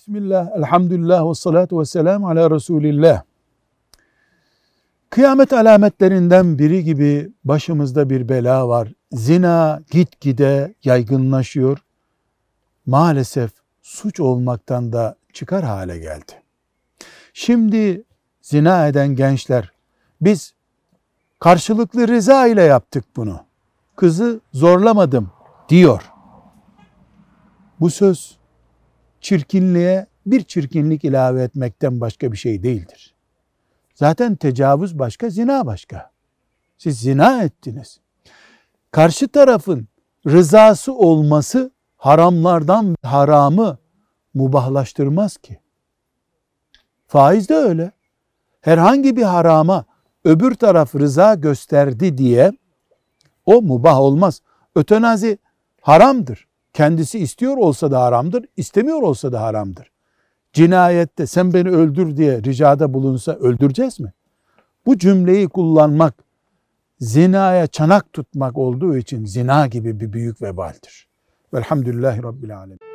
Bismillah, elhamdülillah ve salatu ve selamu ala Resulillah. Kıyamet alametlerinden biri gibi başımızda bir bela var. Zina gitgide yaygınlaşıyor. Maalesef suç olmaktan da çıkar hale geldi. Şimdi zina eden gençler biz karşılıklı rıza ile yaptık bunu. Kızı zorlamadım diyor. Bu söz çirkinliğe bir çirkinlik ilave etmekten başka bir şey değildir. Zaten tecavüz başka, zina başka. Siz zina ettiniz. Karşı tarafın rızası olması haramlardan haramı mubahlaştırmaz ki. Faiz de öyle. Herhangi bir harama öbür taraf rıza gösterdi diye o mubah olmaz. Ötenazi haramdır. Kendisi istiyor olsa da haramdır, istemiyor olsa da haramdır. Cinayette sen beni öldür diye ricada bulunsa öldüreceğiz mi? Bu cümleyi kullanmak zinaya çanak tutmak olduğu için zina gibi bir büyük vebaldir. Velhamdülillahi Rabbil Alemin.